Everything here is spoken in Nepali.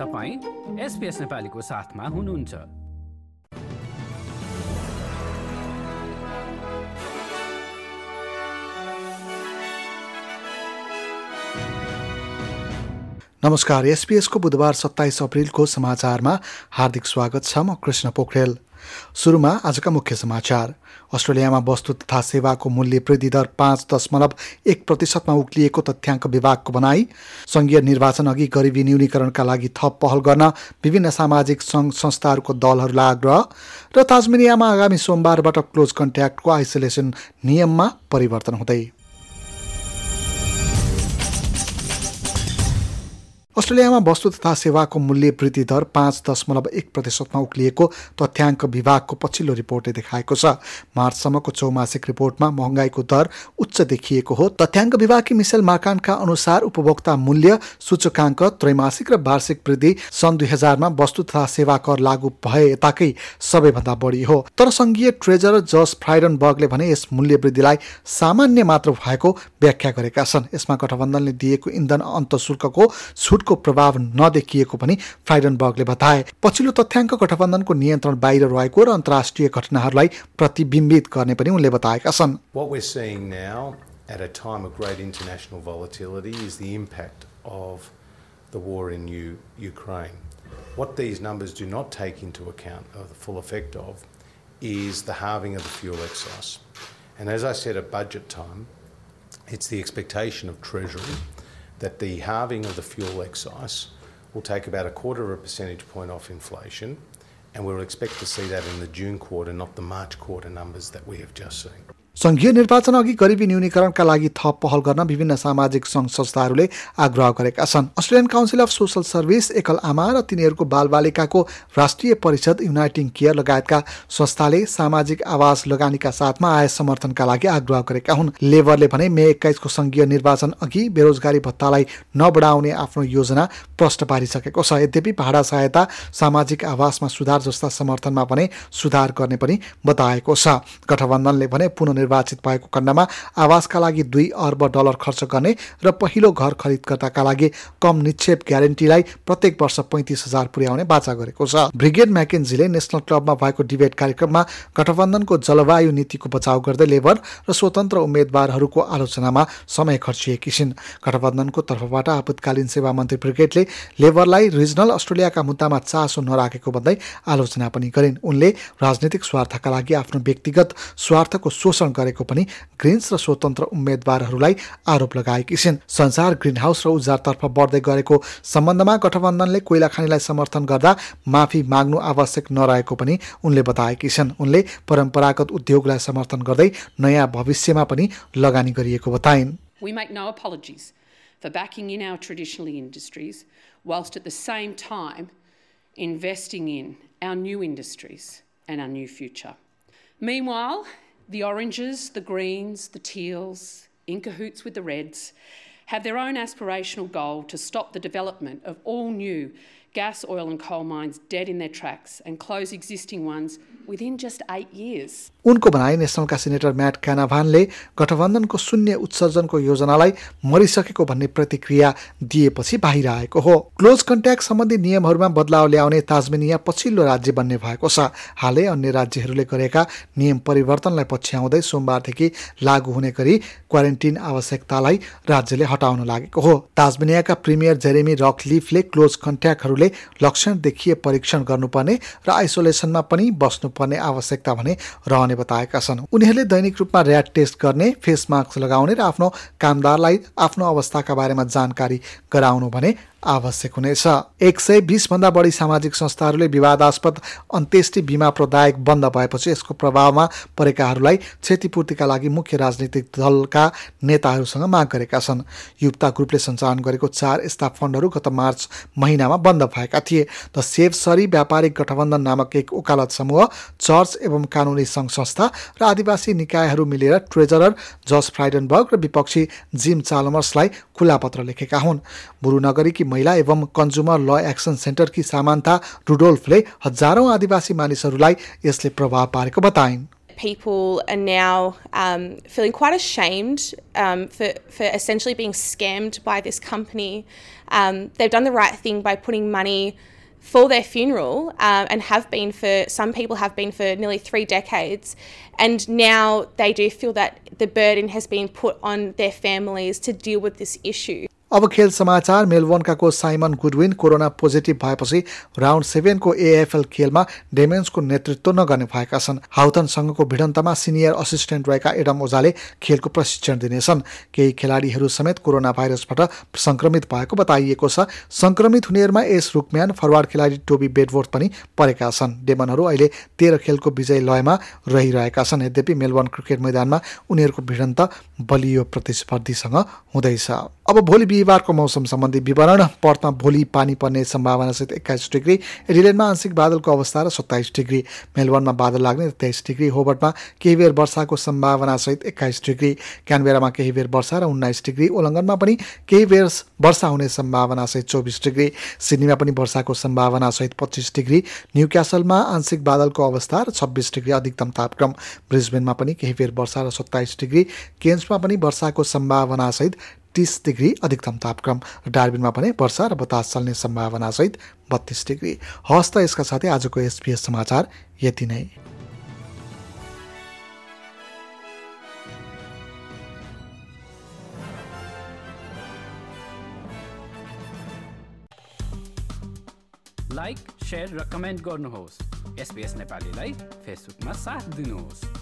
तपाईँ एसपिएस नेपालीको साथमा हुनुहुन्छ। नमस्कार एसपिएसको बुधबार सत्ताइस अप्रेलको समाचारमा हार्दिक स्वागत छ म कृष्ण पोखरेल। सुरुमा आजका मुख्य समाचार। अस्ट्रेलियामा वस्तु तथा सेवाको मूल्य वृद्धि दर पाँच दशमलव एक प्रतिशतमा उक्लिएको तथ्याङ्क विभागको भनाई। सङ्घीय निर्वाचन अघि गरिबी न्यूनीकरणका लागि थप पहल गर्न विभिन्न सामाजिक सङ्घ संस्थाहरूको दलहरूलाई आग्रह र ताजमेनियामा आगामी सोमबारबाट क्लोज कन्ट्याक्टको आइसोलेसन नियममा परिवर्तन हुँदै अस्ट्रेलियामा वस्तु तथा सेवाको मूल्य वृद्धि दर पाँच दशमलव एक प्रतिशतमा उक्लिएको तथ्याङ्क विभागको पछिल्लो रिपोर्टले देखाएको छ। मार्चसम्मको चौमासिक रिपोर्टमा महँगाईको दर उच्च देखिएको हो। तथ्याङ्क विभागकी मिसेल मार्कानका अनुसार उपभोक्ता मूल्य सूचकाङ्क त्रैमासिक र वार्षिक वृद्धि सन् दुई हजारमा वस्तु तथा सेवा कर लागू भए यताकै सबैभन्दा बढी हो। तर सङ्घीय ट्रेजर जस फ्राइडनबर्गले भने यस मूल्य वृद्धिलाई सामान्य मात्र भएको व्याख्या गरेका छन्। यसमा गठबन्धनले दिएको इन्धन अन्त शुल्कको छुटको छुटको प्रभाव नदेखिएको पनि फ्राइडनबर्गले बताए पछिल्लो तथ्याङ्क गठबन्धनको नियन्त्रण बाहिर रहेको र अन्तर्राष्ट्रिय घटनाहरूलाई प्रतिबिम्बित गर्ने पनि उनले बताएका छन् What we're seeing now at a time of great international volatility is the impact of the war in U- Ukraine. What these numbers do not take into account, or the full effect of, is the halving of the fuel excise. And as I said at budget time, it's the expectation of Treasury that the halving of the fuel excise will take about a quarter of a percentage point off inflation, and we'll expect to see that in the June quarter, not the March quarter numbers that we have just seen. सङ्घीय निर्वाचन अघि गरिबी न्यूनीकरणका लागि थप पहल गर्न विभिन्न सामाजिक सङ्घ संस्थाहरूले आग्रह गरेका छन्। Australian council of social service एकल आमा र तिनीहरूको बालबालिकाको राष्ट्रिय परिषद युनाइटिङ केयर लगायतका संस्थाले सामाजिक आवास लगानीका साथमा आय समर्थनका लागि आग्रह गरेका हुन्। लेबरले भने मे एक्काइसको सङ्घीय निर्वाचन अघि बेरोजगारी भत्तालाई नबढाउने आफ्नो योजना प्रष्ट पारिसकेको छ। यद्यपि भाडा सहायता सामाजिक आवासमा सुधार जस्ता समर्थनमा भने सुधार गर्ने पनि बताएको छ। गठबन्धनले भने पुनर्निर्वाचित भएको खण्डमा आवासका लागि दुई अर्ब डलर खर्च गर्ने र पहिलो घर खरिदकर्ताका लागि कम निक्षेप ग्यारेन्टीलाई प्रत्येक वर्ष पैँतिस हजार पुर्याउने बाचा गरेको छ। ब्रिगेड म्याकेन्जीले नेसनल क्लबमा भएको डिबेट कार्यक्रममा गठबन्धनको जलवायु नीतिको बचाउ गर्दै लेबर र स्वतन्त्र उम्मेद्वारहरूको आलोचनामा समय खर्चिएकी छिन्। गठबन्धनको तर्फबाट आपतकालीन सेवा मन्त्री ब्रिगेडले लेबरलाई रिजनल अस्ट्रेलियाका मुद्दामा चासो नराखेको भन्दै आलोचना पनि गरिन्। उनले राजनीतिक स्वार्थका लागि आफ्नो व्यक्तिगत स्वार्थको शोषण गरेको पनि ग्रिन्स र स्वतन्त्र उम्मेद्वारहरूलाई आरोप लगाएकी छिन्। संसार ग्रिन हाउस र उजारतर्फ बढ्दै गरेको सम्बन्धमा गठबन्धनले कोइला खानीलाई समर्थन गर्दा माफी माग्नु आवश्यक नरहेको पनि उनले बताएकी छन्। उनले परम्परागत उद्योगलाई समर्थन गर्दै नयाँ भविष्यमा पनि लगानी गरिएको बताइन्। We make no apologies for backing in our traditional industries whilst at the same time investing in our new industries and our new future. Meanwhile, the oranges, the greens, the teals, in cahoots with the reds, have their own aspirational goal to stop the development of all new gas, oil, and coal mines dead in their tracks and close existing ones within just eight years. उनको भनाइ नेसनलका सिनेटर म्याट क्यानाभानले गठबन्धनको शून्य उत्सर्जनको योजनालाई मरिसकेको भन्ने प्रतिक्रिया दिएपछि बाहिर आएको हो। क्लोज कन्ट्याक्ट सम्बन्धी नियमहरूमा बदलाव ल्याउने ताजमेनिया पछिल्लो राज्य बन्ने भएको छ। हालै अन्य राज्यहरूले गरेका नियम परिवर्तनलाई पछ्याउँदै सोमबारदेखि लागू हुने गरी क्वारेन्टिन आवश्यकतालाई राज्यले हटाउन लागेको हो। ताजमेनियाका प्रिमियर जेरेमी रकलिफले क्लोज कन्ट्याक्टहरूले लक्षण देखिए परीक्षण गर्नुपर्ने र आइसोलेसनमा पनि बस्नुपर्ने आवश्यकता भने रहने बताएका छन्। उनीहरूले दैनिक रूपमा ऱ्याट टेस्ट गर्ने फेस मास्क लगाउने र आफ्नो कामदारलाई आफ्नो अवस्थाका बारेमा जानकारी गराउनु भने आवश्यक हुनेछ। एक सय बिसभन्दा बढी सामाजिक संस्थाहरूले विवादास्पद अन्त्येष्टि बिमा प्रदायक बन्द भएपछि यसको प्रभावमा परेकाहरूलाई क्षतिपूर्तिका लागि मुख्य राजनीतिक दलका नेताहरूसँग माग गरेका छन्। युक्ता ग्रुपले सञ्चालन गरेको चार यस्ता फन्डहरू गत मार्च महिनामा बन्द भएका थिए। द सेभ सरी व्यापारिक गठबन्धन नामक एक वकालत समूह चर्च एवं कानुनी सङ्घ संस्था र आदिवासी निकायहरू मिलेर ट्रेजरर जस फ्राइडनबर्ग र विपक्षी जिम चालमर्सलाई खुला पत्र लेखेका हुन्। बुरुनगरीकी महिला एवं कन्ज्युमर ल एक्सन सेन्टरकी सामान्ता रुडोल्फले हजारौँ आदिवासी मानिसहरूलाई यसले प्रभाव पारेको बताइन् people are now um, feeling quite ashamed um, for, for essentially being scammed by this company. Um, they've done the right thing by putting money for their funeral um, and have been for some people have been for nearly three decades and now they do feel that the burden has been put on their families to deal with this issue अब खेल समाचार मेलबोर्नकाको साइमन गुडविन कोरोना पोजिटिभ भएपछि राउन्ड सेभेनको एएफएल खेलमा डेमेन्सको नेतृत्व नगर्ने भएका छन्। हाउथनसँगको भिडन्तमा सिनियर असिस्टेन्ट रहेका एडम ओझाले खेलको प्रशिक्षण दिनेछन्। केही खेलाडीहरू समेत कोरोना भाइरसबाट सङ्क्रमित भएको बताइएको छ। सङ्क्रमित हुनेहरूमा एस रुकम्यान फरवार्ड खेलाडी टोबी बेडवोर्थ पनि परेका छन्। डेमनहरू अहिले तेह्र खेलको विजय लयमा रहिरहेका छन्। यद्यपि मेलबोर्न क्रिकेट मैदानमा उनीहरूको भिडन्त बलियो प्रतिस्पर्धीसँग हुँदैछ। अब भोलि बिहिबारको मौसम सम्बन्धी विवरण पर्थमा भोलि पानी पर्ने सम्भावनासहित एक्काइस डिग्री एडिलेनमा आंशिक बादलको अवस्था र सत्ताइस डिग्री मेलबर्नमा बादल लाग्ने र तेइस डिग्री होबर्टमा केही बेर वर्षाको सम्भावनासहित एक्काइस डिग्री क्यानबेरामा केही बेर वर्षा र उन्नाइस डिग्री ओलङ्गनमा पनि केही बेर वर्षा हुने सम्भावनासहित चौबिस डिग्री सिडनीमा पनि वर्षाको सम्भावनासहित पच्चिस डिग्री न्यू क्यासलमा आंशिक बादलको अवस्था र छब्बिस डिग्री अधिकतम तापक्रम ब्रिजबेनमा पनि केही बेर वर्षा र सत्ताइस डिग्री केन्समा पनि वर्षाको सम्भावनासहित तिस डिग्री अधिकतम तापक्रम र डार्बिनमा पनि वर्षा र बतास चल्ने सम्भावनासहित बत्तिस डिग्री। हवस् त यसका साथै आजको एसपिएस समाचार यति नै। लाइक र कमेन्ट गर्नुहोस्। एसपिएस नेपालीलाई फेसबुकमा साथ दिनुहोस्।